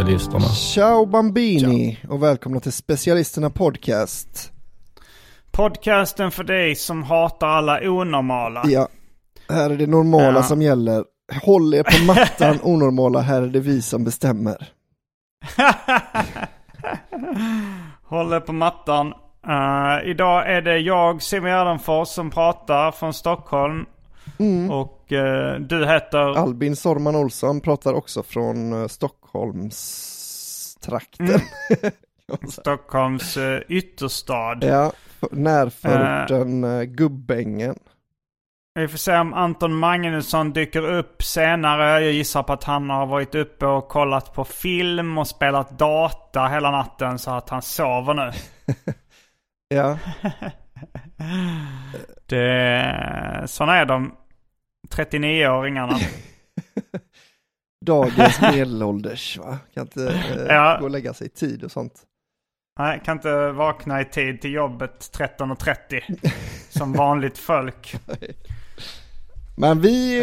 Specialisterna. Ciao Bambini och välkomna till Specialisterna Podcast. Podcasten för dig som hatar alla onormala. Ja, här är det normala Ja. som gäller. Håll er på mattan onormala, här är det vi som bestämmer. Håller på mattan. Eh, idag är det jag, Simon Gärdenfors, som pratar från Stockholm. Och eh, du heter... Albin Sorman Olsson pratar också från eh, Stockholmstrakten. Mm. Stockholms uh, ytterstad. ja, närförorten uh, Gubbängen. Vi får se om Anton Magnusson dyker upp senare. Jag gissar på att han har varit uppe och kollat på film och spelat data hela natten så att han sover nu. Ja, Det, sådana är de 39-åringarna. dagens medelålders va? Kan inte eh, Ja. gå och lägga sig i tid och sånt. Nej, kan inte vakna i tid till jobbet 13.30 som vanligt folk. Men vi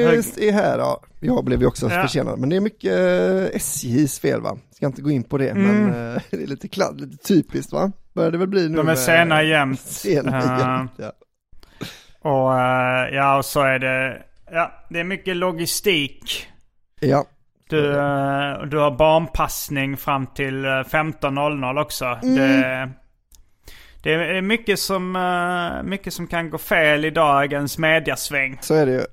är här, ja. Jag blev ju också Ja. försenad. Men det är mycket eh, SJs fel va? Ska inte gå in på det, men eh, det är lite, kladd, lite typiskt va? Börjar det väl bli nu Mm. De är sena jämt. Sena Eh, jämt, ja. Och eh, ja, och så är det. Ja, det är mycket logistik. Ja, Du, eh, du har barnpassning fram till eh, 15.00 också. Mm. Det, det är mycket som, eh, mycket som kan gå fel i dagens mediasväng. så är det ju.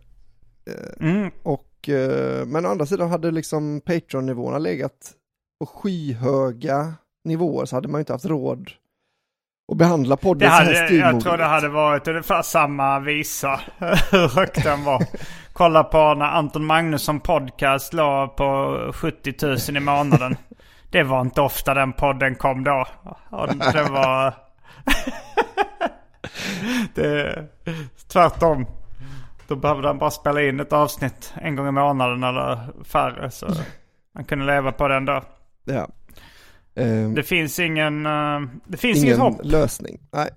Mm. Och, eh, men å andra sidan hade liksom Patreon-nivåerna legat på skyhöga nivåer så hade man ju inte haft råd att behandla podden så här hade, jag tror det hade varit ungefär samma visa. Hur högt den var. Kolla på när Anton Magnusson podcast låg på 70 000 i månaden. Det var inte ofta den podden kom då. Och det var... det, tvärtom. Då behövde han bara spela in ett avsnitt en gång i månaden eller färre. Så han kunde leva på den då. Ja. Eh, Det finns ingen... eh, Det finns inget ingen hopp. lösning. Nej,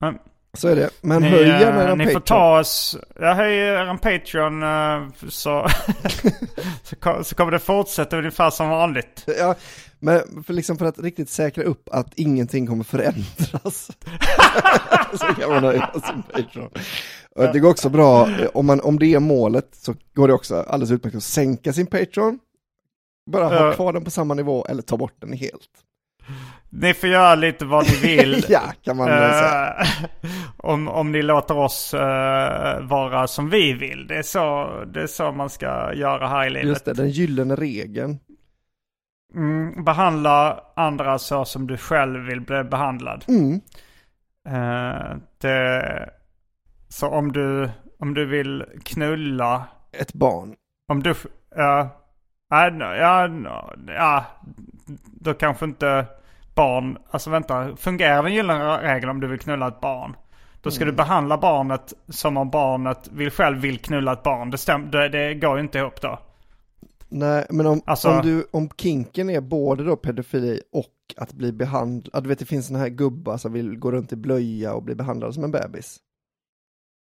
Men- så är det. Men Ni, höj eh, gärna era ni får ta oss. Jag höjer en Patreon eh, så, så, så kommer det fortsätta ungefär som vanligt. Ja, men för, liksom för att riktigt säkra upp att ingenting kommer förändras. så kan man höja sin Patreon. Det går också bra, eh, om, man, om det är målet så går det också alldeles utmärkt att sänka sin Patreon. Bara ha Ja. kvar den på samma nivå eller ta bort den helt. Ni får göra lite vad ni vill. ja, kan man eh, säga. Eh, om, om ni låter oss eh, vara som vi vill. Det är, så, det är så man ska göra här i livet. Just det, den gyllene regeln. Mm, behandla andra så som du själv vill bli behandlad. Mm. Eh, det, så om du, om du vill knulla Ett barn. Om du, ja, Ja, no, ja, no, ja, då kanske inte barn, alltså vänta, fungerar den gyllene regeln om du vill knulla ett barn? Då ska du behandla barnet som om barnet vill, själv vill knulla ett barn. Det, stäm, det, det går ju inte ihop då. Nej, men om, Alltså- om, du, om kinken är både då pedofili och att bli behandlad, du vet det finns såna här gubbar som vill gå runt i blöja och bli behandlade som en bebis.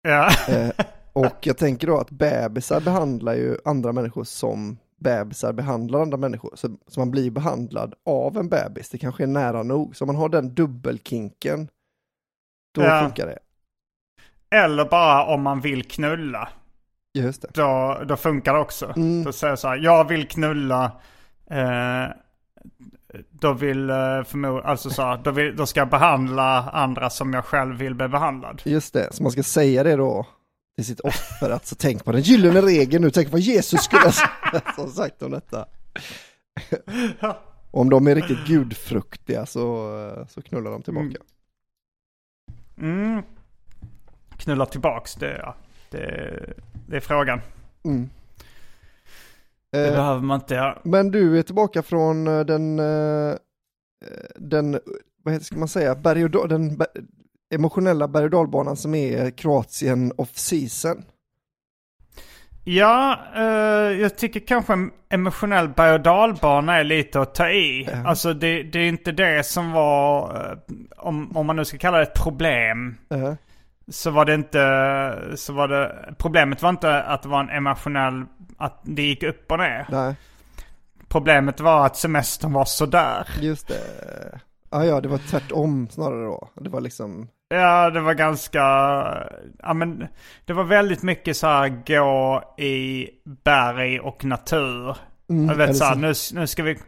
Ja. Eh, och jag tänker då att bebisar behandlar ju andra människor som bebisar behandlar andra människor. Så, så man blir behandlad av en bebis, det kanske är nära nog. Så om man har den dubbelkinken, då Ja. funkar det. Eller bara om man vill knulla. Just det. Då, då funkar det också. Mm. Då säger jag så här, jag vill knulla. Eh, då vill eh, förmod, alltså så här, då, vill, då ska jag behandla andra som jag själv vill bli behandlad. Just det, så man ska säga det då till sitt offer, att så tänk på den gyllene regeln nu, tänk vad Jesus skulle ha sagt om detta. Om de är riktigt gudfruktiga så, så knullar de tillbaka. Mm. Knulla tillbaks, det, ja, det, det är frågan. Mm. Det Eh, behöver man inte göra. men du är tillbaka från eh, den, eh, den vad heter, ska man säga, berg och den emotionella berg och som är Kroatien off season. Ja, eh, jag tycker kanske en emotionell berg och dalbana är lite att ta i. Ja. Alltså det, det är inte det som var, eh, om, om man nu ska kalla det ett problem. Eh, Så var det inte, så var det, problemet var inte att det var en emotionell, att det gick upp och ner. nej, Problemet var att semestern var sådär. just det. Ah, ja, det var tvärtom snarare då. Det var liksom, Ja, det var ganska, ja men det var väldigt mycket så här gå i berg och natur. mm, Jag vet så här, nu, nu ska vi,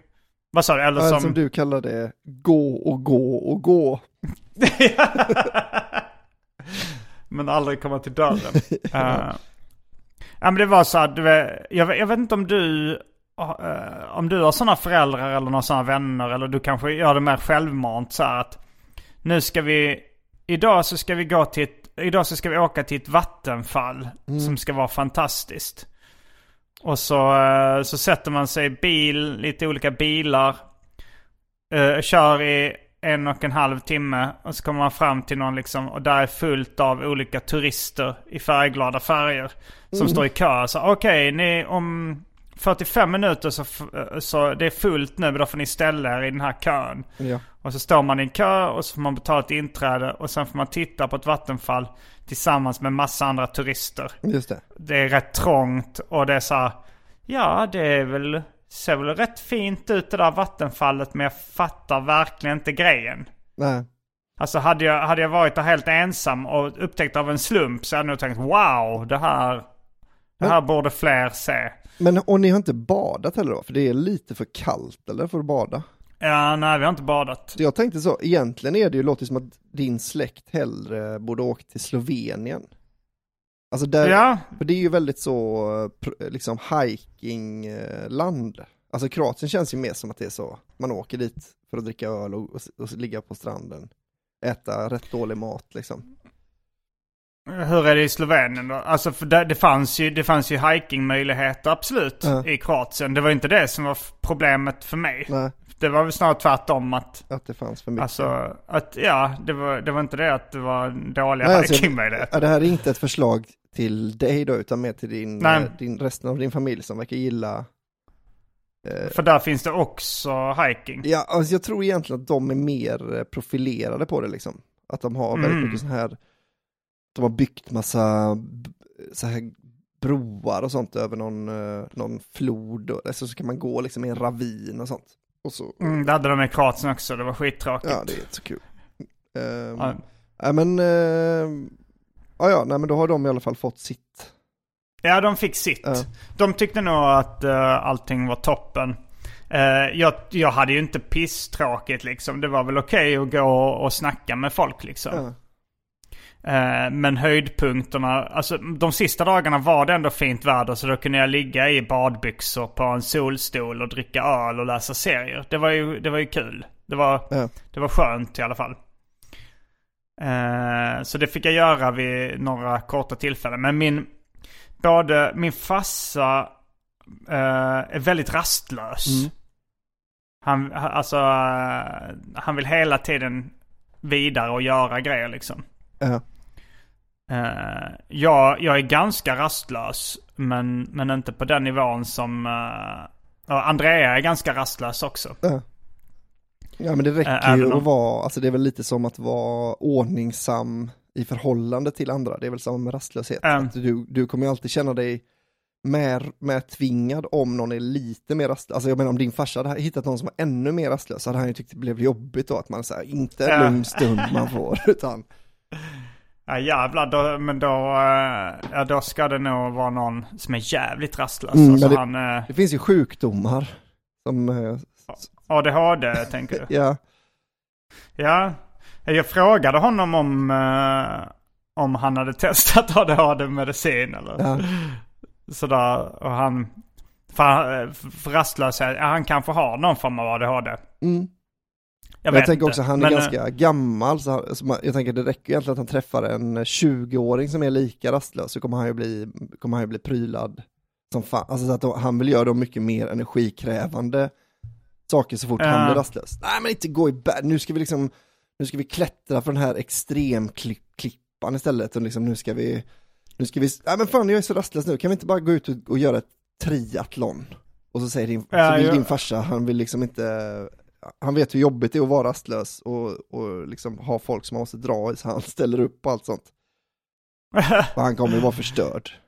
vad sa du? Eller som, som du kallar det, gå och gå och gå. men aldrig komma till dörren. Eh, ja men det var så här, du vet, jag, jag vet inte om du, eh, om du har sådana föräldrar eller några sådana vänner eller du kanske gör det mer självmant så här att nu ska vi, idag så ska vi gå till ett, idag så ska vi åka till ett vattenfall som ska vara fantastiskt. Och så, eh, så sätter man sig i bil, lite olika bilar. Uh, kör i en och en halv timme och så kommer man fram till någon liksom och där är fullt av olika turister i färgglada färger. Som står i kö. Så okej, ni om 45 minuter så, så det är fullt nu men då får ni ställa er i den här kön. Ja. Och så står man i en kö och så får man betala ett inträde och sen får man titta på ett vattenfall tillsammans med massa andra turister Just det. det är rätt trångt och det är så här, Ja, det är väl, ser väl rätt fint ut det där vattenfallet men jag fattar verkligen inte grejen. Nej. Alltså hade jag, hade jag varit där helt ensam och upptäckt av en slump så hade jag nog tänkt wow, det här, det här borde fler se. Men och ni har inte badat heller då? För det är lite för kallt eller för att bada? Ja, nej vi har inte badat. Jag tänkte så, egentligen är det ju, låter som att din släkt hellre borde åkt till Slovenien. Alltså där, Ja, för det är ju väldigt så, liksom hikingland. Alltså Kroatien känns ju mer som att det är så, man åker dit för att dricka öl och, och, och ligga på stranden. Äta rätt dålig mat liksom. Hur är det i Slovenien då? Alltså för det, det fanns ju, det fanns ju hikingmöjligheter absolut Ja. i Kroatien. Det var inte det som var problemet för mig. Nej, Det var väl snarare tvärtom att att det fanns för mycket. Alltså, att ja, det var, det var inte det att det var dåliga Nej, alltså, hikingmöjligheter. ja, det här är inte ett förslag till dig då, utan mer till din, Nej. eh, din, resten av din familj som verkar gilla eh, För där finns det också hiking. Ja, alltså jag tror egentligen att de är mer eh, profilerade på det liksom. Att de har väldigt Mm. mycket så här, de har byggt massa så här broar och sånt över någon, eh, någon flod, och, alltså så kan man gå liksom i en ravin och sånt. Och så, Mm, det hade de i Kroatien också, det var skittråkigt. ja det är inte så kul. Ehm, Ja. Nej men, uh, ja ja, nej men då har de i alla fall fått sitt. Ja, de fick sitt. Ja. De tyckte nog att uh, allting var toppen. Eh, jag, jag hade ju inte pisstråkigt liksom. Det var väl okej att gå och snacka med folk liksom. Eh, men höjdpunkterna, alltså de sista dagarna var det ändå fint väder så då kunde jag ligga i badbyxor på en solstol och dricka öl och läsa serier. Det var ju, det var ju kul. Det var, Ja. det var skönt i alla fall. Eh, så det fick jag göra vid några korta tillfällen. Men min, både min farsa eh, är väldigt rastlös. Mm. Han, ha- alltså, han vill hela tiden vidare och göra grejer liksom. Ja. Eh, jag, jag är ganska rastlös, men, men inte på den nivån som... Uh, Andrea är ganska rastlös också. Ja. Ja men det Ä- räcker ju även om- att vara, alltså det är väl lite som att vara ordningsam i förhållande till andra. Det är väl samma med rastlöshet. Mm. Att du, du kommer ju alltid känna dig mer, mer tvingad om någon är lite mer rastlös. Alltså jag menar om din farsa hade hittat någon som var ännu mer rastlös så hade han ju tyckt det blev jobbigt då att man säger inte en lugn stund man får utan Ja jävlar, då, men då, eh, ja, då ska det nog vara någon som är jävligt rastlös. Mm, alltså det- han, eh, det finns ju sjukdomar som, eh, ADHD tänker du? ja, Ja, jag frågade honom om, om han hade testat ADHD-medicin eller ja, sådär. Och han, för, för rastlöshet, han kanske har någon form av ADHD. mm. Jag, Jag, tänker inte. också han är Men, eh, ganska gammal, så han, så jag tänker det räcker egentligen att han träffar en 20-åring som är lika rastlös så kommer han ju bli, kommer han ju bli prylad som fan. Alltså så att då, han vill göra dem mycket mer energikrävande saker så fort Ja. han blir rastlös. Nej men inte gå i berg, nu ska vi liksom, nu ska vi klättra för den här extremklippan istället och liksom nu ska vi, nu ska vi, nej men fan jag är så rastlös nu, kan vi inte bara gå ut och, och göra ett triathlon? Och så säger din, Ja, så vill ja. din farsa, han vill liksom inte, han vet hur jobbigt det är att vara rastlös och, och liksom ha folk som man måste dra i så han ställer upp på allt sånt. Och han kommer ju vara förstörd.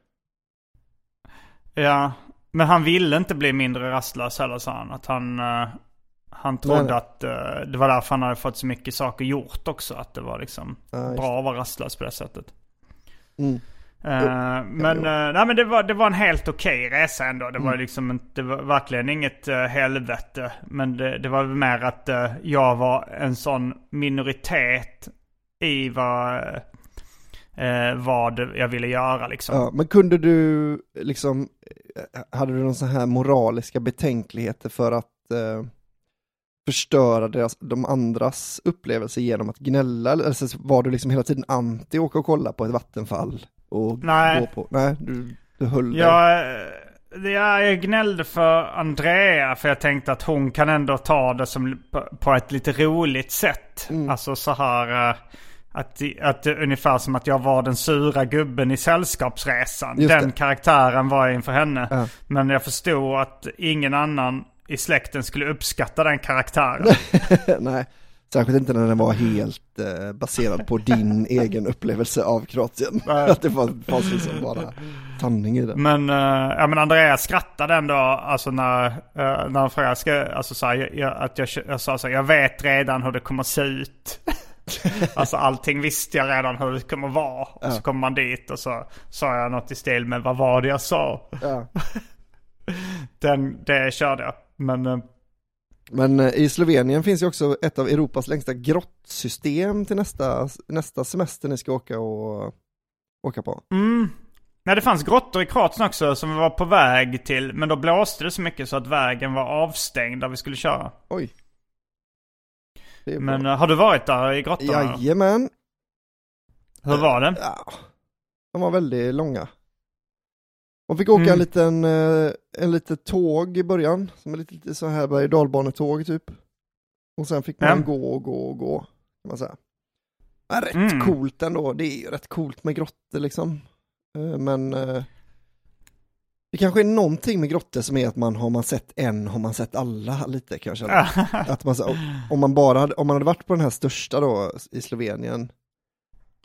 Ja, men han ville inte bli mindre rastlös heller sa han. Att han, eh, han trodde Nej, att eh, det var därför han hade fått så mycket saker gjort också. Att det var liksom Ja, bra att vara rastlös på det sättet. Mm. Eh, men, eh, nej, men det, var, det var en helt okej resa ändå. Det var Mm. liksom inte, det var verkligen inget uh, helvete. Men det, det var mer att eh, jag var en sån minoritet i vad, vad jag ville göra liksom. Ja, men kunde du liksom, hade du någon sån här moraliska betänkligheter för att förstöra deras, de andras upplevelse genom att gnälla? Eller så var du liksom hela tiden anti åka och kolla på ett vattenfall? Och Nej. Gå på, nej, du, du höll. Jag, ja, jag gnällde för Andrea för jag tänkte att hon kan ändå ta det som, på, på ett lite roligt sätt. Mm. Alltså så här... eh, Att, att det- ungefär som att jag var den sura gubben i Sällskapsresan. Just Den det. karaktären var jag inför henne. Ja. Men jag förstod att ingen annan i släkten skulle uppskatta den karaktären. nej, särskilt inte när den var helt eh, baserad på din egen upplevelse av Kroatien. Att det var, fanns liksom bara sanning i den. Men, uh, ja, men Andreas skrattade ändå alltså när, uh, när han frågade, ska, alltså, så här, jag, jag, att jag, jag sa så här, jag vet redan hur det kommer se ut. alltså allting visste jag redan hur det kommer vara. Och så kommer man dit och så sa jag något i stil med vad var det jag sa? Ja. Den, det körde jag. Men eh, Men eh, i Slovenien finns ju också ett av Europas längsta grottsystem till nästa, nästa semester ni ska åka och åka på. mm. Nej, det fanns grottor i Kroatien också som vi var på väg till. Men då blåste det så mycket så att vägen var avstängd där vi skulle köra. Oj. Men eh, har du varit där i grottorna? Jajamän. Hur var det? Ja, de var väldigt långa. Man fick åka Mm. en liten, eh, en litet tåg i början, som är lite, lite så här berg dalbanetåg typ. Och sen fick man Ja. gå och gå och gå, kan man säga. Ja, rätt Mm. coolt ändå, det är ju rätt coolt med grottor liksom. Eh, Men eh, det kanske är någonting med grottor som är att man har man sett en, har man sett alla lite kanske. Att man, om man bara hade, om man hade varit på den här största då i Slovenien,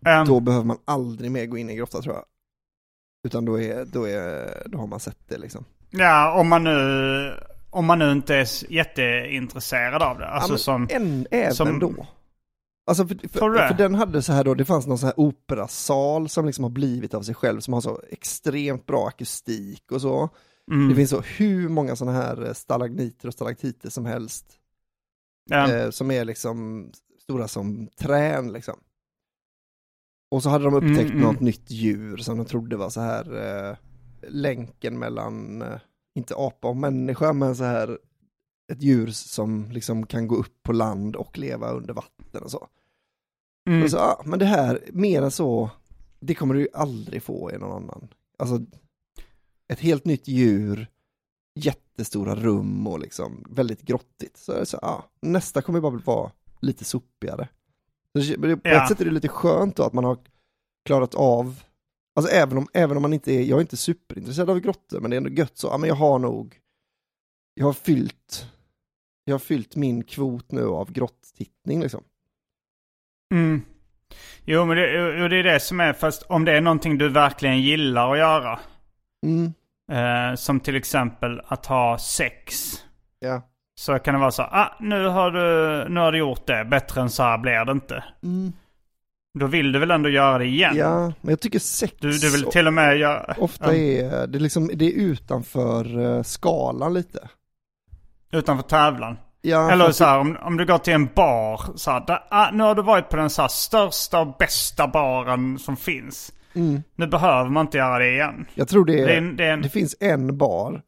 Ehm, då behöver man aldrig mer gå in i en grotta tror jag. Utan då, är, då, är, då har man sett det liksom. Ja, om man nu, om man nu inte är jätteintresserad av det. Alltså ja, som... en, även som- då. Alltså för, för, för den hade så här då, det fanns någon så här operasal som liksom har blivit av sig själv, som har så extremt bra akustik och så. Mm, Det finns så hur många sådana här eh, stalagniter och stalaktiter som helst. ja, eh, som är liksom stora som trän liksom. Och så hade de upptäckt Mm, mm. något nytt djur som de trodde var så här eh, länken mellan, eh, inte apa och människa, men så här ett djur som liksom kan gå upp på land och leva under vatten och så. mm, Och så ah, men det här, mer än så, det kommer du ju aldrig få i någon annan. Alltså, ett helt nytt djur jättestora rum och liksom väldigt grottigt. Så så, ja, nästa kommer bara vara lite sopigare. Så på Ja. ett sätt är det lite skönt då att man har klarat av, alltså även om, även om man inte är, jag är inte superintresserad av grottor, men det är ändå gött så, ja men jag har nog, jag har fyllt, jag har fyllt min kvot nu av grottittning liksom. Mm. Jo, men det, det är det som är, fast om det är någonting du verkligen gillar att göra. Mm, Eh, som till exempel att ha sex. ja. Så kan det vara så ah, nu har du, nu har du gjort det, bättre än så här blir det inte. Mm, Då vill du väl ändå göra det igen? ja, men jag tycker sex Du, du vill till och med göra... ofta är, det är liksom, det är utanför eh, skalan lite. Utanför tävlan. Ja, Eller så här, om, om du går till en bar. Så här, där, ah, nu har du varit på den så här största och bästa baren som finns. Mm. Nu behöver man inte göra det igen. Jag tror det, Det är är, en- det är en- det finns en bar.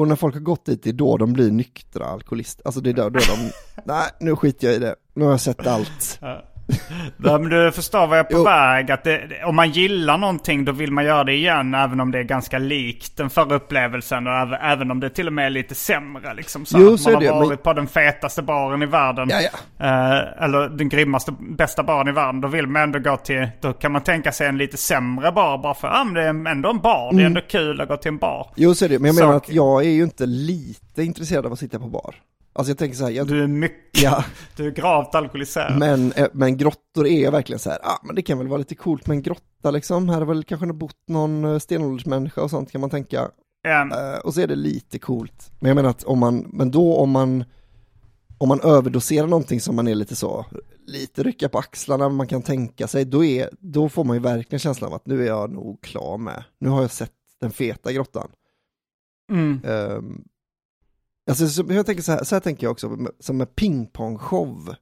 Och när folk har gått dit, det är då de blir nyktra alkoholister. Alltså det är då, då de, nej nu skiter jag i det. Nu har jag sett allt. Ja, men du förstår vad jag är på Jo. väg. Att det, om man gillar någonting då vill man göra det igen. Även om det är ganska likt den förra upplevelsen. Och även, även om det till och med är lite sämre. Liksom, så Jo, att så man har det, varit men- på den fetaste baren i världen. Ja, ja. Eh, eller den grymmaste, bästa baren i världen. Då vill man ändå gå till, då kan man tänka sig en lite sämre bar. Bara för att ah, men det är ändå en bar. Det är ändå kul att gå till en bar. Jo så är det, men jag menar Saker. att jag är ju inte lite intresserad av att sitta på bar. Alltså jag tänker så här, jag, Du är mycket, ja, du är gravt alkoholiserad. men, eh, men grottor är verkligen så här, ah, men det kan väl vara lite coolt med en grotta liksom. Här har väl kanske bott någon eh, stenåldersmänniska och sånt kan man tänka. Ehm, Eh, och så är det lite coolt. Men jag menar att om man, men då om man, om man överdoserar någonting som man är lite så, lite rycka på axlarna, man kan tänka sig, då, är, då får man ju verkligen känslan av att nu är jag nog klar med, nu har jag sett den feta grottan. mm. Um, alltså, så, jag tänker så här, så här tänker jag också, som med pingpongshow.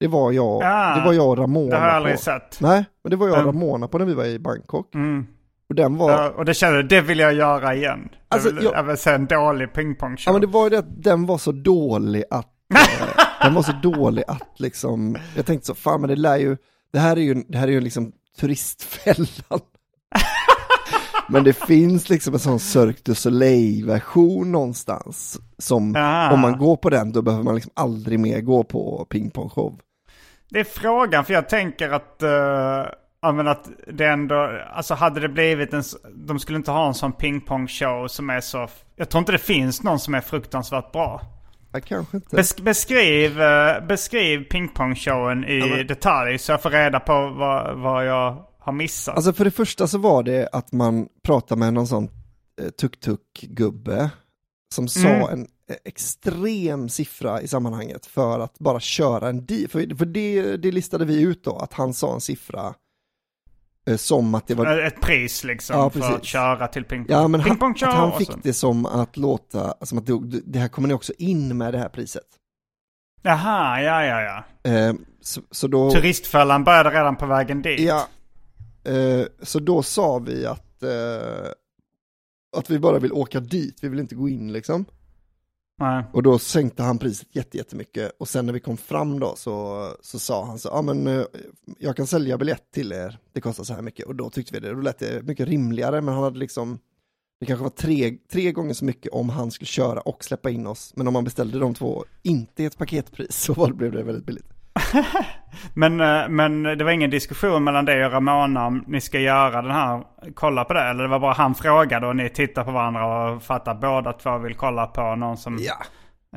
Det var jag, Ja, det var jag och Ramona Det har jag på. aldrig sett. Nej, men det var jag och Mm. Ramona på när vi var i Bangkok. Mm. Och den var, Ja, och det kände det vill jag göra igen. Alltså, vill, jag- jag vill se en dålig pingpongshow. Ja men det var ju det att den var så dålig att, eh, den var så dålig att liksom, jag tänkte så, fan men det lär ju, det här är ju, det här är ju liksom turistfällan. Men det finns liksom en sån Cirque du Soleil-version någonstans, som Ah. om man går på den då behöver man liksom aldrig mer gå på pingpongshow. Det är frågan, för jag tänker att, uh, ja, men att det ändå, alltså hade det blivit en, de skulle inte ha en sån pingpongshow som är så, jag tror inte det finns någon som är fruktansvärt bra. Ja, kanske inte. Bes, beskriv, eh, beskriv pingpongshowen i men- detalj så jag får reda på vad, vad jag har missat. Alltså för det första så var det att man pratade med någon sån eh, tuk-tuk-gubbe som sa Mm. en eh, extrem siffra i sammanhanget för att bara köra en di. För, för det, det listade vi ut då, att han sa en siffra eh, som att det var... Ett pris liksom Ja, för att köra till pingpong. Ja, men han, Pingpongshow att han fick det som att låta, som att det, det här kommer ni också in med det här priset. Jaha, ja, ja, ja. Eh, så, så då... Turistfällan började redan på vägen dit. Ja, eh, så då sa vi att, eh, att vi bara vill åka dit, vi vill inte gå in liksom. Nej. Och då sänkte han priset jätte- jättemycket och sen när vi kom fram då så, så sa han så, ja men eh, jag kan sälja biljett till er, det kostar så här mycket och då tyckte vi det, då lät det mycket rimligare men han hade liksom, det kanske var tre, tre gånger så mycket om han skulle köra och släppa in oss, men om man beställde de två, inte i ett paketpris så var blev det väldigt billigt. Men, eh, men det var ingen diskussion mellan dig och Ramona om ni ska göra den här, kolla på det? Eller det var bara han frågade och ni tittar på varandra och fattar att båda två vill kolla på någon som... Ja,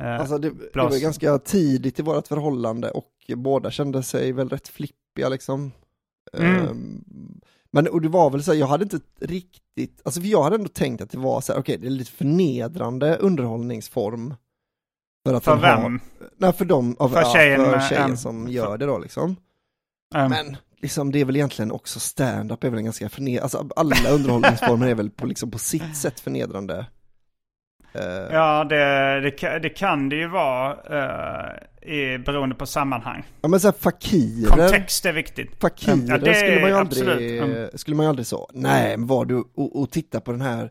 eh, Alltså det, det var ganska tidigt i vårt förhållande och båda kände sig väl rätt flippiga liksom. Mm. Ehm, men och det var väl så här, jag hade inte riktigt, alltså för jag hade ändå tänkt att det var så här, okej det är lite förnedrande underhållningsform. För, att För vem? Har, nej för dem, av, För ja, tjejen för tjejen ja, som för- gör det då liksom. ehm, Men liksom det är väl egentligen också stand-up är väl en ganska förnedrande, alltså alla underhållningsformer är väl på, liksom på sitt sätt förnedrande. Ehm, Ja, det, det, det kan det ju vara eh, i, beroende på sammanhang. Ja men såhär fakirer, Kontext är viktigt. fakirer Ja, det skulle man ju aldrig. Mm. skulle man ju aldrig så, nej men var du och, och titta på den här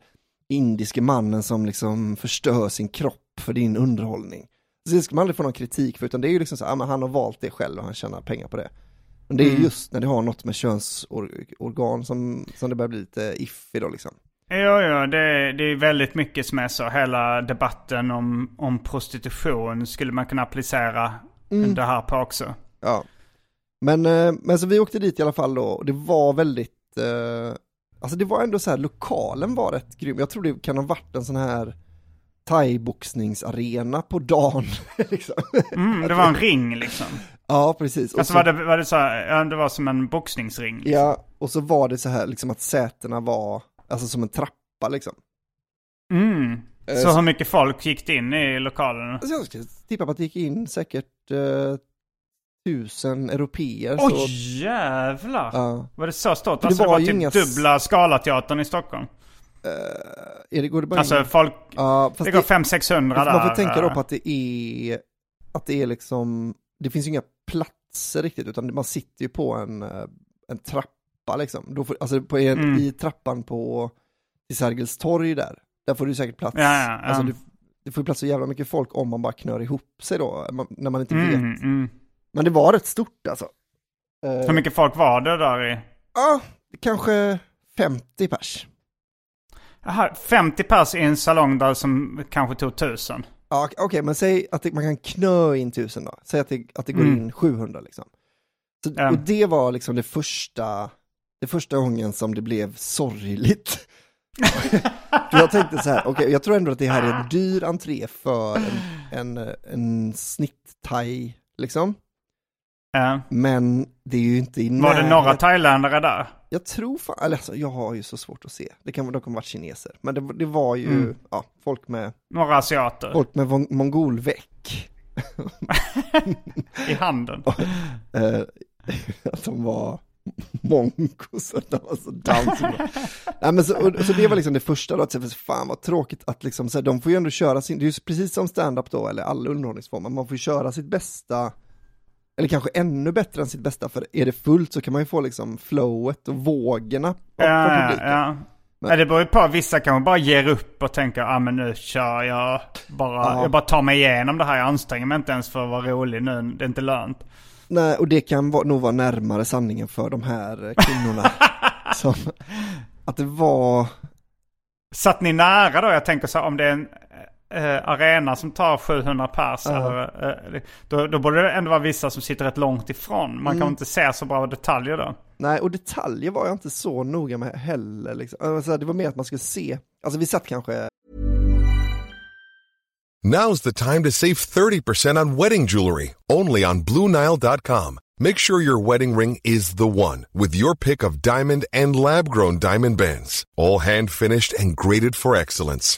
indiske mannen som liksom förstör sin kropp för din underhållning. Så det ska man aldrig få någon kritik för, utan det är ju liksom så, ja, men han har valt det själv och han tjänar pengar på det. Men det är Mm. just när det har något med könsorgan som, som det börjar bli lite iffy då liksom. Jo, jo, det, det är väldigt mycket som är så. Hela debatten om, om prostitution skulle man kunna applicera Mm. det här på också. Ja. Men, eh, men så vi åkte dit i alla fall då, och det var väldigt, eh, alltså det var ändå så här, lokalen var rätt grym. Jag tror det kan ha varit en sån här thai-boxningsarena på dagen. liksom. Mm, det var en ring liksom. Ja, precis. Och Alltså så, var det, var det så här, ja, det var som en boxningsring. Liksom. Ja, och så var det så här liksom att sätena var, alltså som en trappa liksom. Mm. Eh, Så hur mycket folk gick det in i lokalen? Alltså jag skulle tippa på att det gick in säkert eh, tusen europeer. Oj, Så, jävlar! ja. Var det så stort? det Alltså det var var ju typ inga dubbla Scalateatern i Stockholm. Eh, det, går det bara Alltså in? folk, Ja, det går 500-600 där. Man får tänka då eh. på att det är, att det är liksom, det finns ju inga platser riktigt, utan man sitter ju på en, eh, en trappa liksom. Då får, alltså på en, Mm. i trappan på, till Sergels torg där, där får du säkert plats. Ja, ja, ja. Alltså du, du får ju plats så jävla mycket folk om man bara knör ihop sig då, man, när man inte Mm, vet. mm. Men det var rätt stort alltså. Eh, Hur mycket folk var det där i? Ja, kanske 50 pers. Aha, 50 pers i en salong där som kanske tog 1000. Ja, okej, men säg att det, man kan knö in tusen då. Säg att det, att det går Mm. in 700 liksom. Så, Ja. Och det var liksom det första, det första gången som det blev sorgligt. Jag tänkte så här, okej, jag tror ändå att det här är en dyr entré för en, en, en snitt-thai, liksom. Ja. Men det är ju inte i Var det några thailändare där? Jag tror fan, eller alltså, jag har ju så svårt att se. Det kan, de kan varit kineser. Men det, det var ju, Mm. ja, folk med, Några asiater folk med mon- mongolväck. i handen. eh, att de var monkos, att de var så down. Nej men så, och, så det var liksom det första då, att säga, fan vad tråkigt att liksom, så här, de får ju ändå köra sin, det är ju precis som stand-up då, eller alla underhållningsformer, man får ju köra sitt bästa, eller kanske ännu bättre än sitt bästa, för är det fullt så kan man ju få liksom flowet och vågorna på Ja, publiken. ja. Men- Ja, det beror ju på. Vissa kanske bara ger upp och tänker, ah, men nu kör jag. Bara, Ja. Jag bara tar mig igenom det här. Jag anstränger mig inte ens för att vara rolig nu. Det är inte lönt. Nej, och det kan vara, nog vara närmare sanningen för de här eh, kvinnorna. som, att det var, Satt ni nära då? Jag tänker så här, om det är en eh, arena som tar 700 pers. Ja. Eller, eh, då, då borde det ändå vara vissa som sitter rätt långt ifrån. Man kan Mm. inte se så bra detaljer då. nej, och detaljer var jag inte så noga med heller. Liksom. Alltså, det var mer att man skulle se, alltså vi satt kanske, Now's the time to save 30% on wedding jewelry, only on BlueNile.com. Make sure your wedding ring is the one with your pick of diamond and lab grown diamond bands, all hand finished and graded for excellence.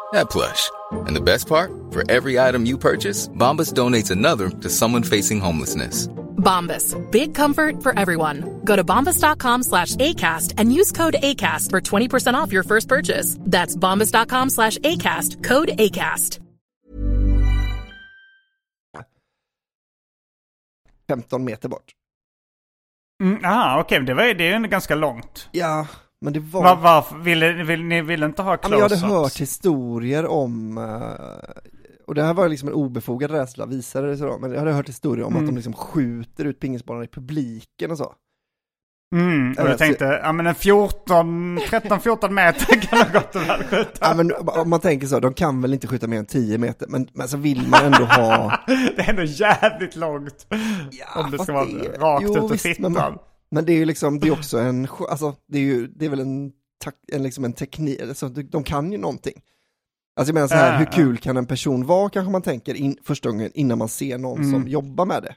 that plush. And the best part? For every item you purchase, Bombas donates another to someone facing homelessness. Bombas. Big comfort for everyone. Go to bombas.com slash ACAST and use code ACAST for 20% off your first purchase. That's bombas.com slash ACAST. Code ACAST. 15 meter bort. Mm, aha, okej. Det, var, det är ju ändå ganska långt. Ja, men det var... Var, varför? Ville, vill, ni ville inte ha Ja, men jag hade close-ups? hört historier om, eh, och det här var liksom en obefogad rädsla, visade det sig då, men jag hade hört historier om Mm. att de liksom skjuter ut pingisbollar i publiken och så. Mm, och du tänkte, ja men en 14, 13-14 meter kan du gott och väl skjuta. Ja men om man tänker så, de kan väl inte skjuta mer än 10 meter, men, men så vill man ändå ha... Det är ändå jävligt långt. Ja, om det ska vara det- rakt jo, ut och fittan. Men det är ju liksom, det är också en, alltså det är ju, det är väl en, en, liksom en teknik, alltså, de, kan ju någonting. Alltså jag menar så här, Ja, hur kul kan en person vara kanske man tänker in, första gången innan man ser någon Mm. som jobbar med det.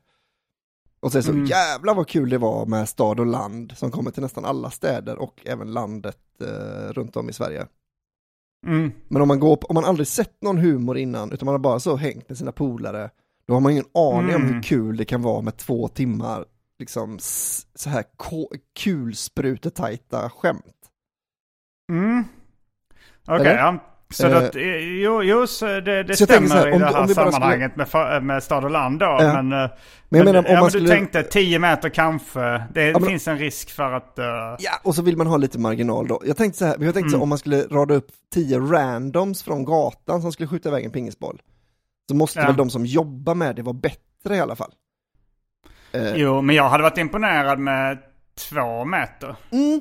Och så är det så jävla vad kul det var med stad och land som kommer till nästan alla städer och även landet eh, runt om i Sverige. Mm. Men om man, går på, om man aldrig sett någon humor innan, utan man har bara så hängt med sina polare, då har man ingen aning om Mm. hur kul det kan vara med två timmar, liksom så här kulsprutetajta skämt. Mm. Okej, Eller? ja. Så Eh, det, jo, jo, så det, det stämmer här, i om det du- här sammanhanget med, för- med stad och land då. Ja. Men, eh, Men jag menar om ja, man men skulle... du tänkte 10 meter kanske. Det men- finns en risk för att... eh, Ja, och så vill man ha lite marginal då. Jag tänkte så här, jag tänkte Mm. så här, om man skulle rada upp tio randoms från gatan som skulle skjuta iväg en pingisboll, så måste Ja. väl de som jobbar med det vara bättre i alla fall. Eh, Jo, men jag hade varit imponerad med två meter. Mm.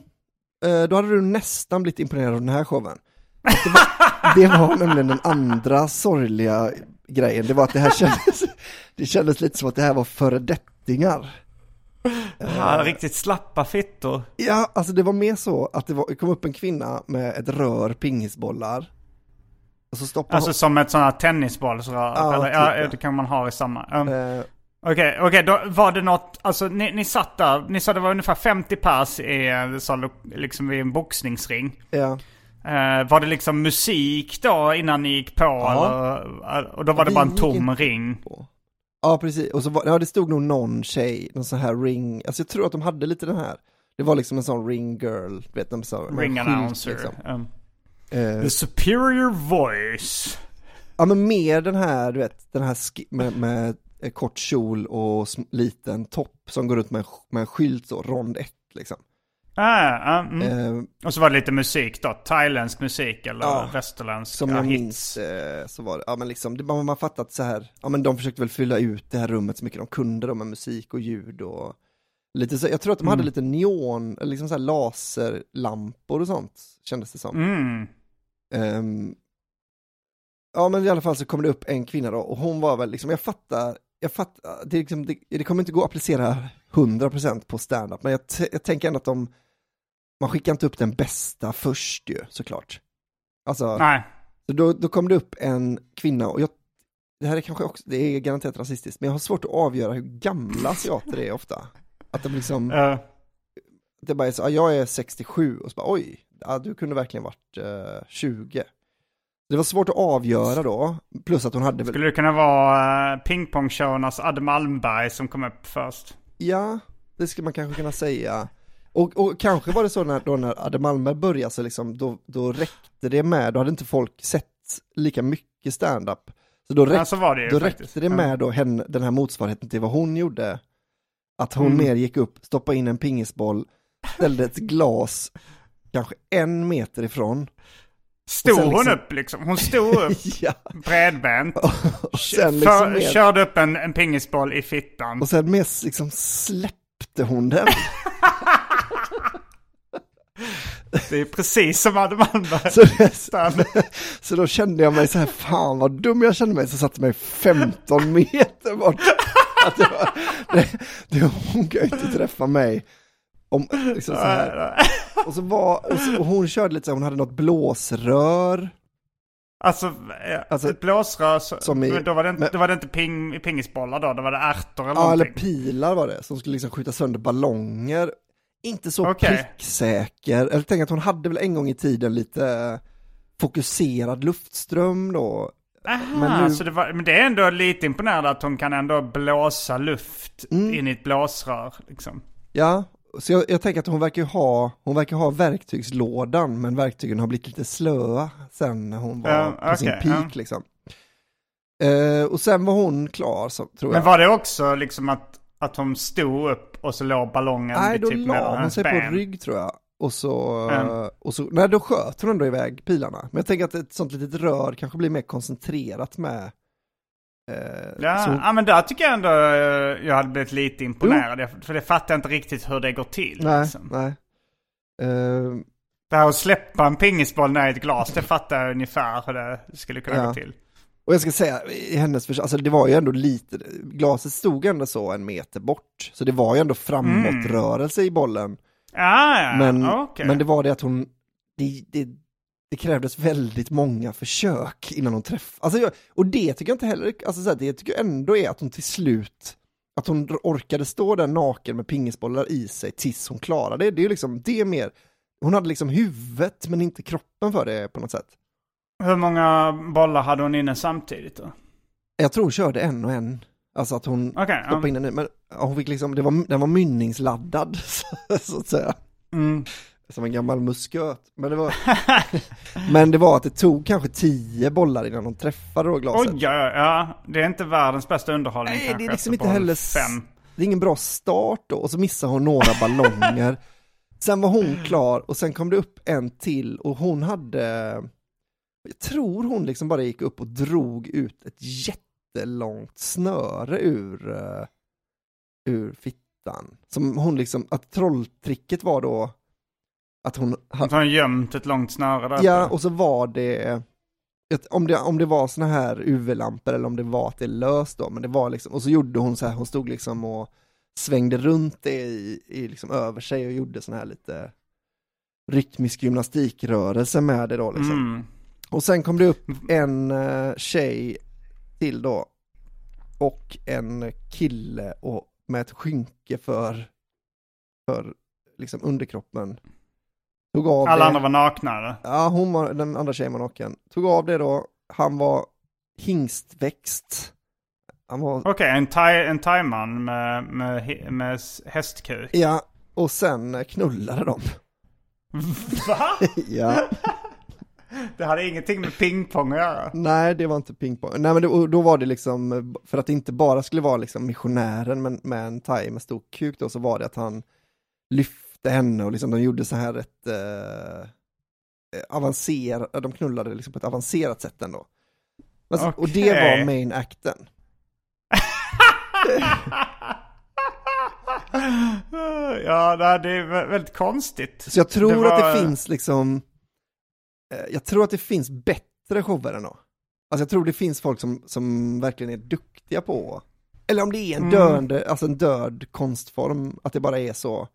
Eh, Då hade du nästan blivit imponerad av den här showen. Det var, det var nämligen den andra sorgliga grejen, det var att det här kändes, det kändes lite som att det här var föredettingar. Ja, riktigt slappa fittor. Ja, alltså det var mer så att det, var, det kom upp en kvinna med ett rör pingisbollar. Och så stoppade Alltså som ett sånt här tennisbollsrör. Ja, eller, typ, ja, det kan man ha i samma. Um, hon, eh, Okej, okej, då var det något, alltså ni, ni satt där, ni sa det var ungefär 50 pers i, sån lo- liksom vid en boxningsring. ja. Eh, var det liksom musik då innan ni gick på Ja. eller? Och då var det Vi bara en tom in ring? på. Ja, precis. Och så var, ja, det stod nog någon tjej, någon sån här ring, alltså jag tror att de hade lite den här. Det var liksom en sån ring girl, du vet, de sa, Ring announcer. liksom. Um, Eh, the superior voice. Ja men mer den här, du vet, den här med, med eh, kort kjol och liten topp som går runt med, en med en skylt så, rond 1 liksom. Ah, ah, mm. Eh, Och så var det lite musik då, thailändsk musik eller Ja, västerländsk som ja, jag hits. minns eh, så var det, ja men liksom, det, man har fattat så här, ja men de försökte väl fylla ut det här rummet så mycket de kunde då med musik och ljud och lite så, jag tror att de hade Mm. lite neon, liksom så här laserlampor och sånt, kändes det som. Mm. Ehm, ja men i alla fall så kom det upp en kvinna då och hon var väl liksom, jag fattar, jag fattar, det, liksom, det, det kommer inte gå att applicera 100% på stand-up men jag, jag tänker ändå att de, man skickar inte upp den bästa först ju såklart. Alltså, Nej. så då, då kom det upp en kvinna och jag, det här är kanske också, det är garanterat rasistiskt, men jag har svårt att avgöra hur gamla asiater är ofta. Att de liksom, Eh, det bara är så, ja, jag är 67 och så bara oj, ja, du kunde verkligen varit eh, 20. Det var svårt att avgöra då, plus att hon hade skulle det kunna vara uh, pingpongshowernas Adde Malmberg som kom upp först? ja, det skulle man kanske kunna säga. Och, och kanske var det så när, då när Adde Malmberg började så liksom, då, då räckte det med, då hade inte folk sett lika mycket stand-up. Så då, räck, Ja, så var det ju då räckte det med då henne, den här motsvarigheten till vad hon gjorde. Att hon Mm. mer gick upp, stoppade in en pingisboll, ställde ett glas kanske en meter ifrån. Stod hon liksom- upp liksom? Hon stod upp ja, bredbent. och sen För, liksom mer, Körde upp en, en pingisboll i fittan. och sen mer liksom släppte hon den. Det är precis som Adde Malmberg. Så, det, så då kände jag mig så här, fan vad dum jag kände mig, så satte mig 15 meter bort. Att det, var, det, det, hon kan ju inte träffa mig. Om, liksom så här. Och, så var, och, så, och hon körde lite så här, hon hade något blåsrör. Alltså, eh, Alltså, ett blåsrör, som i- då var det inte, men- då var det inte ping, pingisbollar då, då var det ärtor eller Ja, eller pilar var det, som skulle liksom skjuta sönder ballonger. Inte så Okej. pricksäker. Jag tänker att hon hade väl en gång i tiden lite fokuserad luftström då. Aha, men nu- så det, var, men det är ändå lite imponerande att hon kan ändå blåsa luft Mm. in i ett blåsrör. Liksom. Ja, så jag, jag tänker att hon verkar ha, hon verkar ha verktygslådan, men verktygen har blivit lite slöa sen när hon var Ja, på sin peak ja. liksom. Eh, och sen var hon klar, så, tror jag. Men var det också liksom att, att hon stod upp och så låg ballongen Nej, då typ la hon sig på ben? rygg tror jag. Och så, Mm. och så, nej då sköt hon ändå iväg pilarna. Men jag tänker att ett sånt litet rör kanske blir mer koncentrerat med. Eh, Ja, så, ja, men där tycker jag ändå eh, jag hade blivit lite imponerad. Jag- För det fattar jag inte riktigt hur det går till. nej, Liksom. nej. Eh, Det här att släppa en pingisboll ner i ett glas, det fattar jag ungefär hur det skulle kunna Ja. gå till. och jag ska säga, i hennes försök, alltså det var ju ändå lite, glaset stod ändå så en meter bort. Så det var ju ändå framåtrörelse i bollen. Ah, ja, Men, okej. men det var det att hon, det, det, det krävdes väldigt många försök innan hon träffade. Alltså jag, och det tycker jag inte heller, alltså så här, det tycker jag ändå är att hon till slut Att hon orkade stå där naken med pingisbollar i sig tills hon klarade det. Det är liksom, det är mer, hon hade liksom huvudet men inte kroppen för det på något sätt. Hur många bollar hade hon inne samtidigt då? Jag tror hon körde en och en. Alltså att hon Okej, stoppade ja. in den i, men hon fick liksom, det var, den var mynningsladdad så att säga. Mm. Som en gammal musköt. Men det var, men det var att det tog kanske tio bollar innan hon träffade då glaset. Oj, ja, ja. Det är inte världens bästa underhållning Nej, kanske. det är liksom inte heller, Fem. det är ingen bra start då, och så missar hon några ballonger. Sen var hon klar och sen kom det upp en till och hon hade, jag tror hon liksom bara gick upp och drog ut ett jättelångt snöre ur, eh, ur fittan. Som hon liksom, att trolltricket var då att hon Att hon gömt ett långt snöre där Ja, och så var det, om det, om det var såna här UV-lampor eller om det var att det löst då, men det var liksom, och så gjorde hon så här, hon stod liksom och svängde runt det i, i liksom över sig och gjorde sån här lite rytmisk gymnastikrörelse med det då liksom. Mm. Och sen kom det upp en uh, tjej till då, och en kille och med ett skynke för, för liksom underkroppen. Tog av Alla det. andra var nakna? Ja, hon var, den andra tjejen var naken. Tog av det då, han var hingstväxt. Han var, Okej, en, thai, en thaiman med, med, med hästkuk. ja, och sen knullade de. Va? ja, Det hade ingenting med pingpong att göra. nej det var inte pingpong. Nej men det, då var det liksom, för att det inte bara skulle vara liksom missionären men med en thai med stor kuk då, så var det att han lyfte henne och liksom de gjorde så här ett eh, avancerat, de knullade liksom på ett avancerat sätt ändå. Men så- Och det var main acten. ja, det är vä- väldigt konstigt. Så jag tror var- att det finns liksom, eh, jag tror att det finns bättre shower än då. Alltså jag tror det finns folk som, som verkligen är duktiga på, eller om det är en Mm. döende, alltså en död konstform, att det bara är så, eh,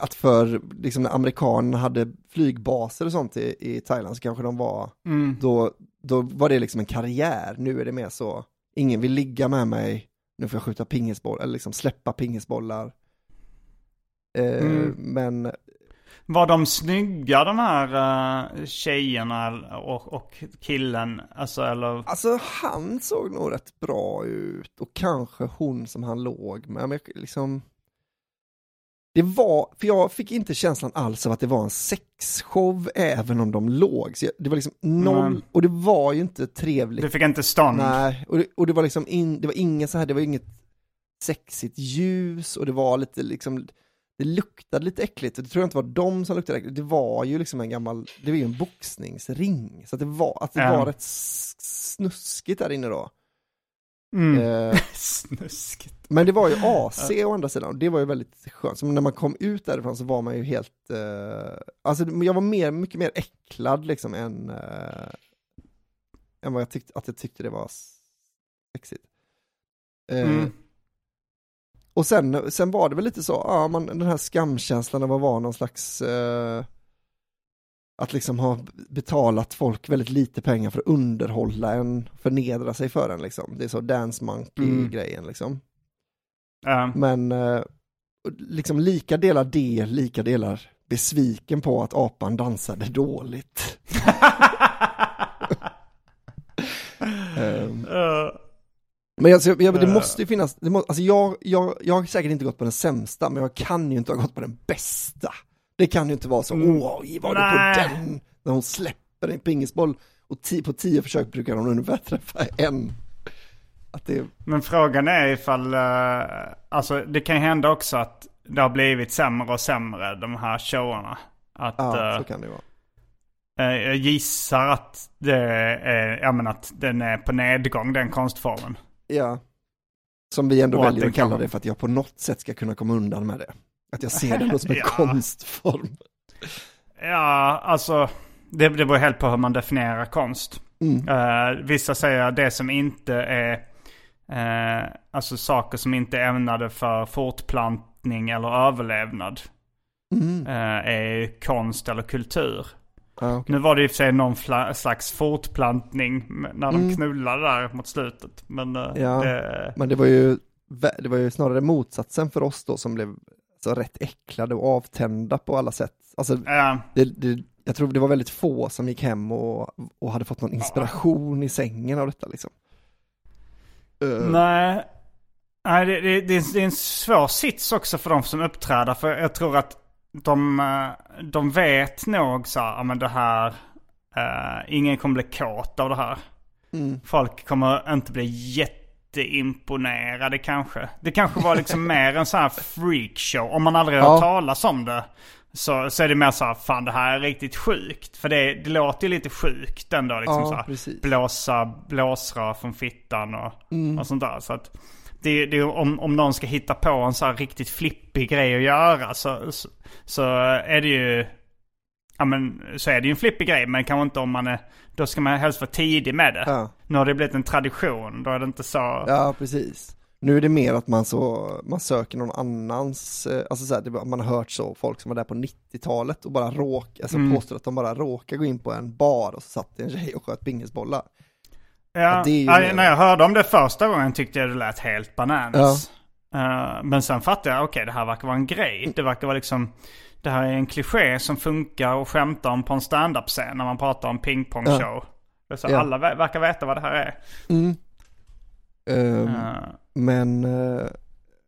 att för, liksom när amerikanerna hade flygbaser och sånt i, i Thailand så kanske de var, Mm. då, då var det liksom en karriär, nu är det mer så, ingen vill ligga med mig, nu får jag skjuta pingisboll, eller liksom släppa pingisbollar. Eh, Mm. Men Var de snygga de här uh, tjejerna och, och killen? Alltså eller? Alltså han såg nog rätt bra ut och kanske hon som han låg med. Men liksom, det var, för jag fick inte känslan alls av att det var en sexshow även om de låg. Så det var liksom noll, Mm. och det var ju inte trevligt. Du fick inte stånd? Nej, och det, och det var liksom in, det var inget så här, det var inget sexigt ljus och det var lite liksom, det luktade lite äckligt och det tror jag inte var de som luktade äckligt, det var ju liksom en gammal, det var ju en boxningsring, så att det var, att det Ja. var rätt snuskigt där inne då. Mm. Eh, Snuskigt. men det var ju AC å andra sidan, och det var ju väldigt skönt. Så när man kom ut därifrån så var man ju helt, eh, alltså jag var mer, mycket mer äcklad liksom än, eh, än vad jag tyckte, att jag tyckte det var sexigt. Eh, Mm. Och sen, sen var det väl lite så, ja, man, den här skamkänslan av att vara någon slags, eh, att liksom ha betalat folk väldigt lite pengar för att underhålla en, förnedra sig för en liksom. Det är så dance monkey-grejen liksom. Ja. Men eh, liksom lika delar det, lika delar besviken på att apan dansade dåligt. Ehm, Eh, Men alltså, jag, jag, det måste ju finnas, det må, alltså jag, jag, jag har säkert inte gått på den sämsta, men jag kan ju inte ha gått på den bästa. Det kan ju inte vara så, Mm. åh, var det Nej. på den? När hon släpper en pingisboll och ti, på tio försök brukar hon ungefär träffa en. Att det, Men frågan är ifall, eh, alltså det kan hända också att det har blivit sämre och sämre de här showerna. Att, ja, eh, så kan det vara. eh, jag gissar att det är, ja men att den är på nedgång den konstformen. Ja. Som vi ändå Och att väljer det att kalla kan- det för att jag på något sätt ska kunna komma undan med det. Att jag ser det som en Ja. konstform. Ja, alltså det, det beror helt på hur man definierar konst. Mm. Eh, vissa säger det som inte är, eh, alltså saker som inte är ämnade för fortplantning eller överlevnad. Mm. eh, är konst eller kultur. Ja, okej. Nu var det i och för sig någon slags fortplantning när de Mm. knullade där mot slutet. Men Ja. det, Men det var ju det var ju snarare motsatsen för oss då som blev så rätt äcklade och avtända på alla sätt. Alltså, Ja. det, det, jag tror det var väldigt få som gick hem och, och hade fått någon inspiration i sängen av detta liksom. Eh, Nej, Nej det, det, det, är, en svår sits också för de som uppträder. För jag tror att de, eh, de vet nog så här, ja men det här, eh, ingen kommer bli kåt av det här. Mm. Folk kommer inte bli jätteimponerade kanske. Det kanske var liksom mer en sån här freakshow. Om man aldrig har Ja. hört talas om det. Så, så är det mer så här, fan det här är riktigt sjukt. För det, det låter ju lite sjukt ändå. Liksom Ja, så här, precis. blåsa blåsrör från fittan och, Mm. och sånt där. Så att det, det, om, om någon ska hitta på en så här riktigt flippig grej att göra så, så, så är det ju... Ja men så är det ju en flippig grej men kanske inte om man är... Då ska man helst vara tidig med det. Ja. Nu har det blivit en tradition. Då är det inte så... Ja, precis. Nu är det mer att man så, man söker någon annans, eh, alltså så här, det, var- man har hört så, folk som var där på 90-talet och bara råk, alltså Mm. påstår att de bara råkar gå in på en bar och så satt en tjej och sköt pingisbollar. Ja, Ja, ja, när jag hörde om det första gången tyckte jag det lät helt bananas. Eh, men sen fattade jag, okej det här verkar vara en grej. Det verkar vara liksom, det här är en kliché som funkar och skämta om på en standup-scen när man pratar om pingpongshow. Så Ja. Alla ver- verkar veta vad det här är. Mm. Ehm, Eh, Men, eh,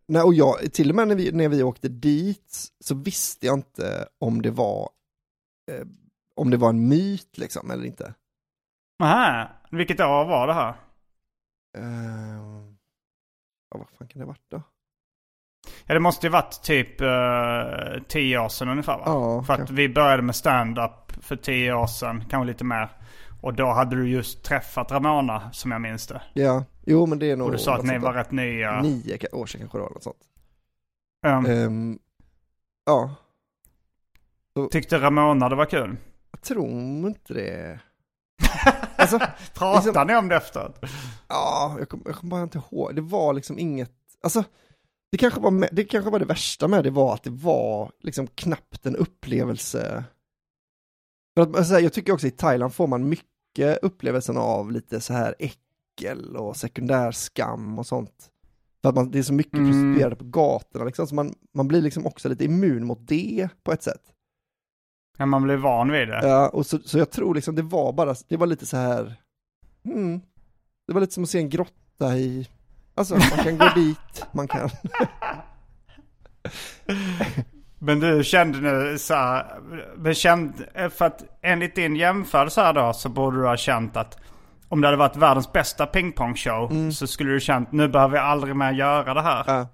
nej och jag, till och med när vi, när vi åkte dit så visste jag inte om det var, eh, om det var en myt liksom eller inte. Aha, vilket år var det här? Ehm, ja, vad fan kan det ha varit då? Ja det måste ju varit typ uh, tio år sedan ungefär va? Ja, för att vi började med stand-up för tio år sedan, kanske lite mer. Och då hade du just träffat Ramona som jag minns det. Ja, jo men det är nog Och du sa att ni var rätt nya. Nio år sedan kanske det var något sånt. Um, Ehm, ja, Tyckte Ramona det var kul? jag tror inte det. Alltså, Pratade Liksom- ni om det efteråt? ja, jag kommer kom bara inte ihåg. Det var liksom inget, alltså, det kanske, var det kanske var det värsta med det var att det var liksom knappt en upplevelse. För att, alltså, jag tycker också i Thailand får man mycket upplevelsen av lite så här äckel och sekundärskam och sånt. För att man, det är så mycket Mm. prostituerade på gatorna liksom, så man, man blir liksom också lite immun mot det på ett sätt. Ja, man blir van vid det. Ja, och så, så jag tror liksom det var bara, det var lite så här, mm, det var lite som att se en grotta i, alltså man kan gå dit, man kan, Men du kände nu så här, men kände, för att enligt din jämförelse här då så borde du ha känt att om det hade varit världens bästa pingpongshow så skulle du känt nu behöver jag aldrig mer göra det här. ja.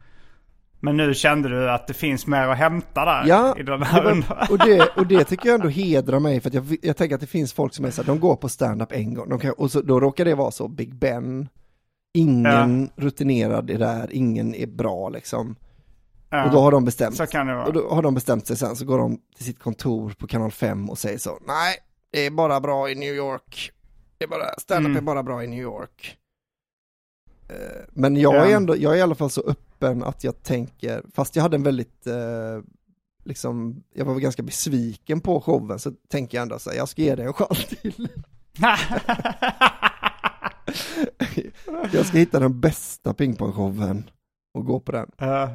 Men nu kände du att det finns mer att hämta där Ja, i den det här var, under- och, det, och det tycker jag ändå hedrar mig för att jag, jag tänker att det finns folk som är så här, de går på stand-up en gång, de kan, och så, då råkar det vara så Big Ben, ingen rutinerad är där, ingen är bra liksom. Ja, Och då har de bestämt Så kan det vara. Och då har de bestämt sig sen, så går de till sitt kontor på kanal 5 och säger så, nej, det är bara bra i New York. Det är bara, stand-up Mm. är bara bra i New York. Eh, Men jag är Ja. ändå, jag är i alla fall så öppen att jag tänker, fast jag hade en väldigt, eh, liksom, jag var ganska besviken på showen, så tänker jag ändå så här, jag ska ge dig en chans till. Jag ska hitta den bästa pingpongshowen och gå på den. Ja.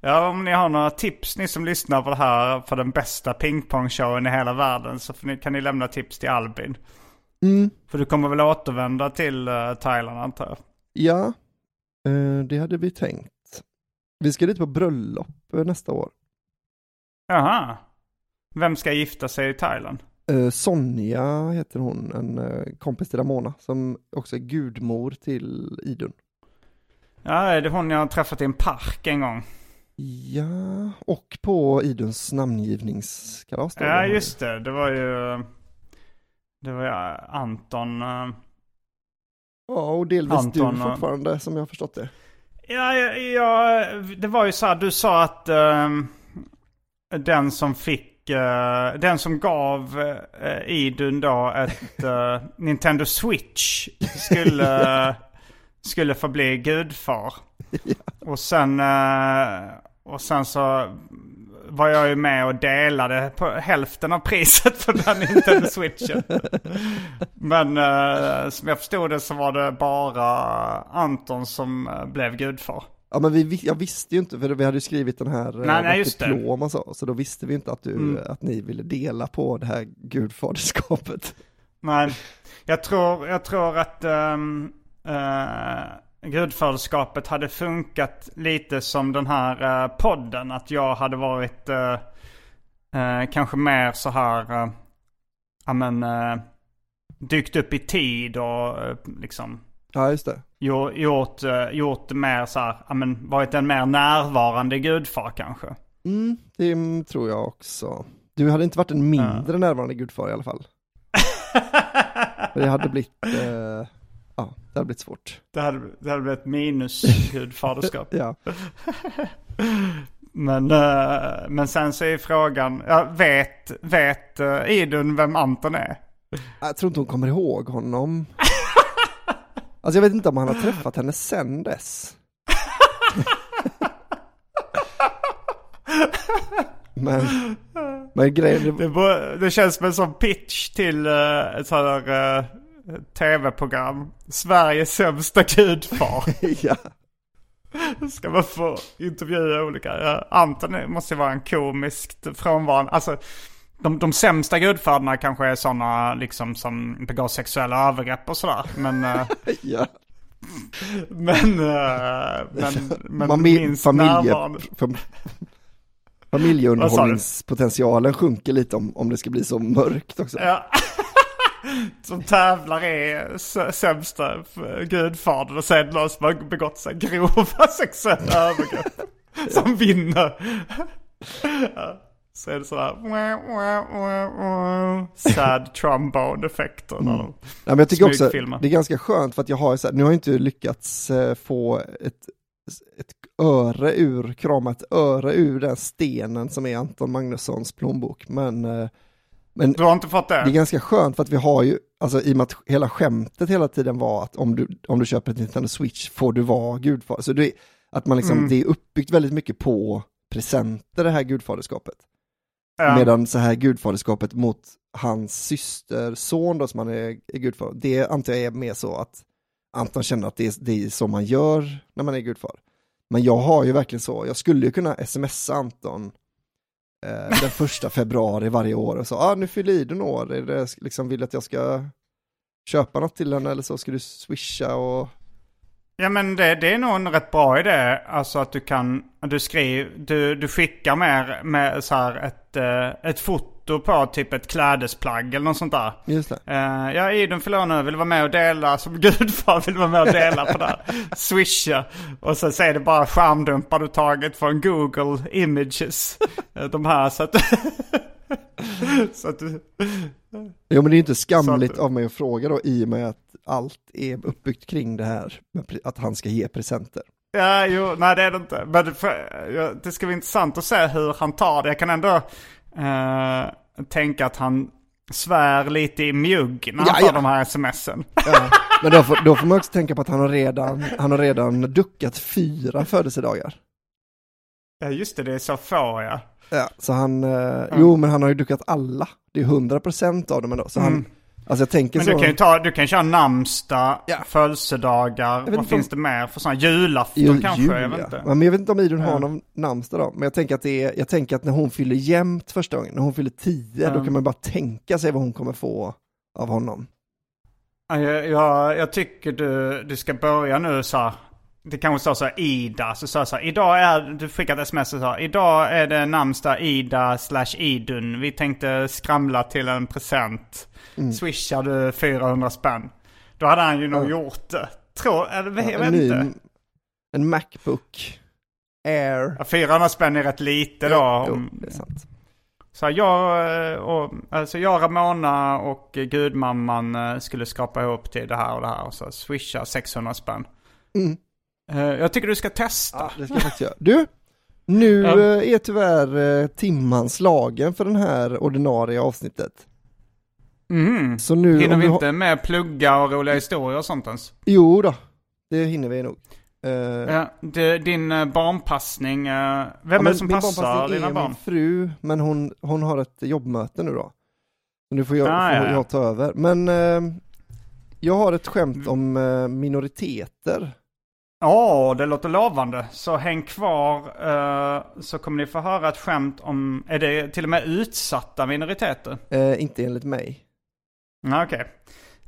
Ja, om ni har några tips ni som lyssnar på det här för den bästa pingpongshowen i hela världen så ni, kan ni lämna tips till Albin. Mm. För du kommer väl återvända till uh, Thailand antar jag? Ja, eh, det hade vi tänkt. Vi ska dit på bröllop eh, nästa år. Jaha. Vem ska gifta sig i Thailand? Eh, Sonja heter hon, en eh, kompis till Ramona, som också är gudmor till Idun. Ja, är det hon jag har träffat i en park en gång? Ja, och på Iduns namngivningskalas. Ja, just det. Det var ju... Det var ju Anton... eh, Ja, och delvis Anton du fortfarande, som jag har förstått det. Ja, ja, det var ju så här, du sa att ehm, den som fick, eh, den som gav uh, Idun då ett eh, Nintendo Switch skulle, skulle få bli gudfar. Och sen, och sen så var jag ju med och delade på hälften av priset för den Nintendo Switchen. Men som jag förstod det så var det bara Anton som blev gudfar. Ja men vi, jag visste ju inte, för vi hade ju skrivit den här Nej, nej, det. diplom och så, så då visste vi inte att, du, Mm. att ni ville dela på det här gudfaderskapet. Nej, jag tror, jag tror att um, gudfaderskapet hade funkat lite som den här eh, podden. Att jag hade varit eh, eh, kanske mer så här, uh, ja men, eh, dykt upp i tid och eh, liksom Ja just det. Gjort, gjort, eh, gjort mer så här, men varit en mer närvarande gudfar kanske. Mm, det mm, tror jag också. Du hade inte varit en mindre närvarande gudfar i alla fall. Det hade blivit, eh, ja, det hade blivit svårt. Det hade, det hade blivit minus gudfaderskap. Ja, Men, eh, men sen så är frågan, ja, vet, vet uh, Idun vem Anton är? jag tror inte hon kommer ihåg honom. Alltså jag vet inte om han har träffat henne sen dess. Men, men grejen, det, Det, känns som en sån pitch till uh, ett sånt här uh, tv-program. Sveriges sämsta gudfar. ja, Ska man få intervjua olika. Ja, Anton måste ju vara en komiskt frånvarande. Alltså, de, de sämsta gudfaderna kanske är sådana liksom som begår sexuella övergrepp och sådär. Men, eh, ja. men, eh, men, men Mami- minst familje, familjeunderhållningspotentialen sjunker lite om, om det ska bli så mörkt också. Ja. Som tävlar är sämsta gudfadern och sen någon som har begått sig grova sexuella övergrepp. Som vinner. Ja. Så är det sådär sad trombone effekter. när de- Ja, men jag tycker också det är ganska skönt för att jag har så här, nu har jag inte lyckats eh, få ett, ett öre ur, krama ett öre ur den stenen som är Anton Magnussons plånbok. Men, eh, men Du har inte fått det är det? ganska skönt för att vi har ju, alltså i och med att hela skämtet hela tiden var att om du, om du köper ett Nintendo Switch får du vara gudfar. Så det, är- att man liksom, Mm. det är uppbyggt väldigt mycket på presenter det här gudfaderskapet. Ja. Medan så här gudfaderskapet mot hans syster, son då som han är, är gudfar, det antar jag är mer så att Anton känner att det är, det är så man gör när man är gudfar. Men jag har ju verkligen så, jag skulle ju kunna smsa Anton eh, den första februari varje år och så, ah, nu fyller Idun år, är det liksom, vill att jag ska köpa något till henne eller så, ska du swisha och Ja men det, det är nog en rätt bra idé. Alltså att du kan, du skriver, du, du skickar med, med så här ett, eh, ett foto på typ ett klädesplagg eller något sånt där. just det. Uh, ja, Idun nu, vill vara med och dela, som gudfar vill vara med och dela på det här. Swisha. Och så är det bara skärmdumpar du tagit från Google Images. Eh, De här så att... så att du... Jo men det är inte skamligt att- av mig att fråga då i och med att allt är uppbyggt kring det här, att han ska ge presenter. Ja, jo, nej det är det inte. Men det, det ska bli intressant att se hur han tar det. Jag kan ändå eh, tänka att han svär lite i mjugg när han Ja, får ja. de här smsen. Ja. Men då får, då får man också tänka på att han har redan, han har redan duckat fyra födelsedagar. Ja, just det, det är så få ja. Ja, så han, eh, jo men han har ju duckat alla. Det är hundra procent av dem ändå. Så han, Mm. Alltså jag tänker Men så. du kan ju ta, du kan köra namnsdag, Ja. födelsedagar, vad finns om- det mer för sådana? Julafton Jul- kanske? jul, jag vet ja. inte. Men jag vet inte om Idun har någon namnsdag då. Men jag tänker att det är, jag tänker att när hon fyller jämnt första gången, när hon fyller tio, då kan man bara tänka sig vad hon kommer få av honom. Ja, Jag, jag, jag tycker du, du ska börja nu så här. Det kanske står så här Ida, så står det så här, idag är, du skickar ett sms och här, idag är det namnsdag Ida slash Idun. Vi tänkte skramla till en present. Mm. Swishar du 400 spänn. Då hade han ju nog Ja. gjort det. Tror, eller jag Ja, vet en, inte. en Macbook Air. Ja, 400 spänn är rätt lite då. Jo, om- det är sant. Så här, jag, eh, och, alltså jag, Ramona och gudmamman eh, skulle skapa ihop till det här och det här. Och så swisha 600 spänn. Mm. Eh, Jag tycker du ska testa. Ja, det ska jag faktiskt göra. Du, nu Ja. eh, är tyvärr eh, timman slagen för den här ordinarie avsnittet. Mm. Så nu, Hinner vi du har- inte med plugga och roliga historier och sånt ens? Jo då, det hinner vi nog. Eh, Ja, din barnpassning, vem ja, är det som min passar dina är barn? min fru, men hon, hon har ett jobbmöte nu då. Så nu får jag, Ah, får ja, ja. jag ta över. Men eh, jag har ett skämt om eh, minoriteter. Ja, det låter lovande. Så häng kvar eh, så kommer ni få höra ett skämt om, är det till och med utsatta minoriteter? Eh, inte enligt mig. Okej.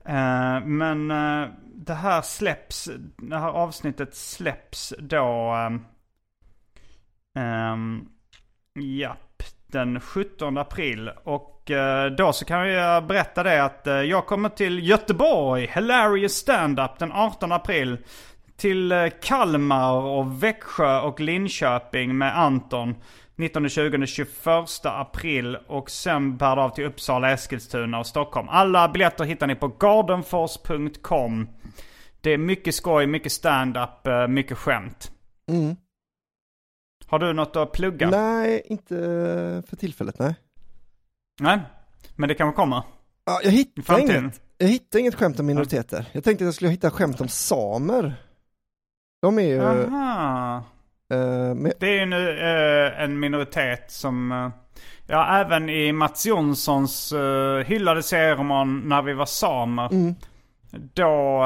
Eh, men eh, det här släpps, det här avsnittet släpps då, um, um, japp, den 17 april. Och då så kan jag berätta det att jag kommer till Göteborg, Hilarious Stand-Up den 18 april. Till eh, Kalmar och Växjö och Linköping med Anton. 19, 20, 21 april och sen bär det av till Uppsala, Eskilstuna och Stockholm. Alla biljetter hittar ni på gardenfors.com. Det är mycket skoj, mycket stand-up, eh, mycket skämt. Mm. Har du något att plugga? Nej, inte för tillfället, nej. Nej, men det kanske kommer. Ja, jag, hittar inget, jag hittar inget skämt om minoriteter. Jag tänkte att jag skulle hitta skämt om samer. De är ju... Aha. eh, med, Det är ju nu eh, en minoritet som... eh, ja, även i Mats Jonssons uh, hyllade serieroman När vi var samer. mm, Då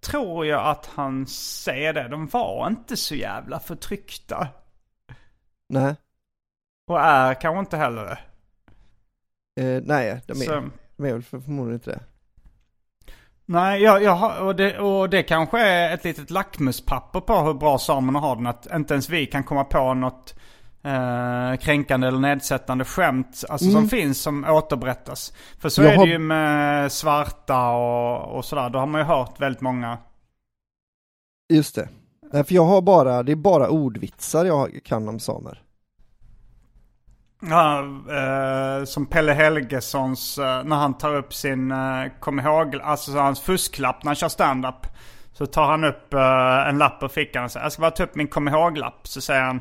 tror jag att han säger det. De var inte så jävla förtryckta. nej, Och är kanske inte heller det. nej, de är, Så, de är väl för- förmodligen inte det. Nej, jag, jag och, det, och det kanske är ett litet lackmuspapper på hur bra samerna har den. Att inte ens vi kan komma på något eh, kränkande eller nedsättande skämt. Alltså som finns som återberättas. För så Jag är har- det ju med svarta och, och sådär. Då har man ju hört väldigt många. Just det. Nej, för jag har bara, det är bara ordvitsar jag kan om samer. Ja, eh, som Pelle Helgessons, eh, när han tar upp sin, eh, kom ihåg, alltså hans fusklapp när han kör stand-up. Så tar han upp eh, en lapp ur fickan och säger jag ska bara ta upp min kom ihåg-lapp. Så säger han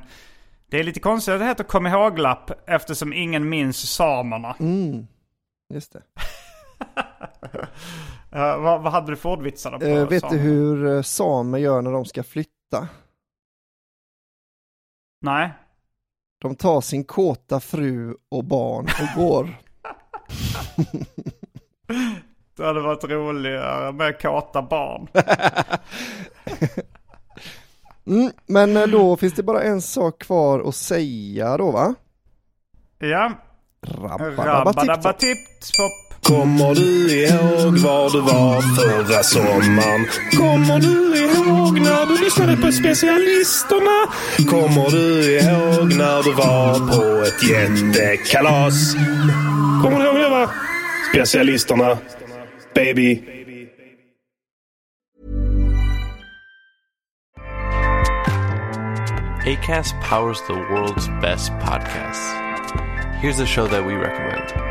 det är lite konstigt att det heter kom ihåg-lapp eftersom ingen minns samerna. Mm, just det. Eh, vad, vad hade du för ordvitsar på Eh, vet samer? du hur eh, samer gör när de ska flytta? Nej. De tar sin kåta fru och barn och går. Det hade varit roligare med kåta barn. Mm, men eh, då finns det bara en sak kvar att säga då va? ja. Rabba-dabba-tipp-topp. Rabba-dabba-tipp-topp. Kommer du ihåg var du var förra sommaren? Kommer du ihåg när du lyssnade på specialisterna? Kommer du ihåg när du var på ett jättekalas? Kommer du ihåg det va? Specialisterna. Baby. ACAST powers the world's best podcasts. Here's a show that we recommend.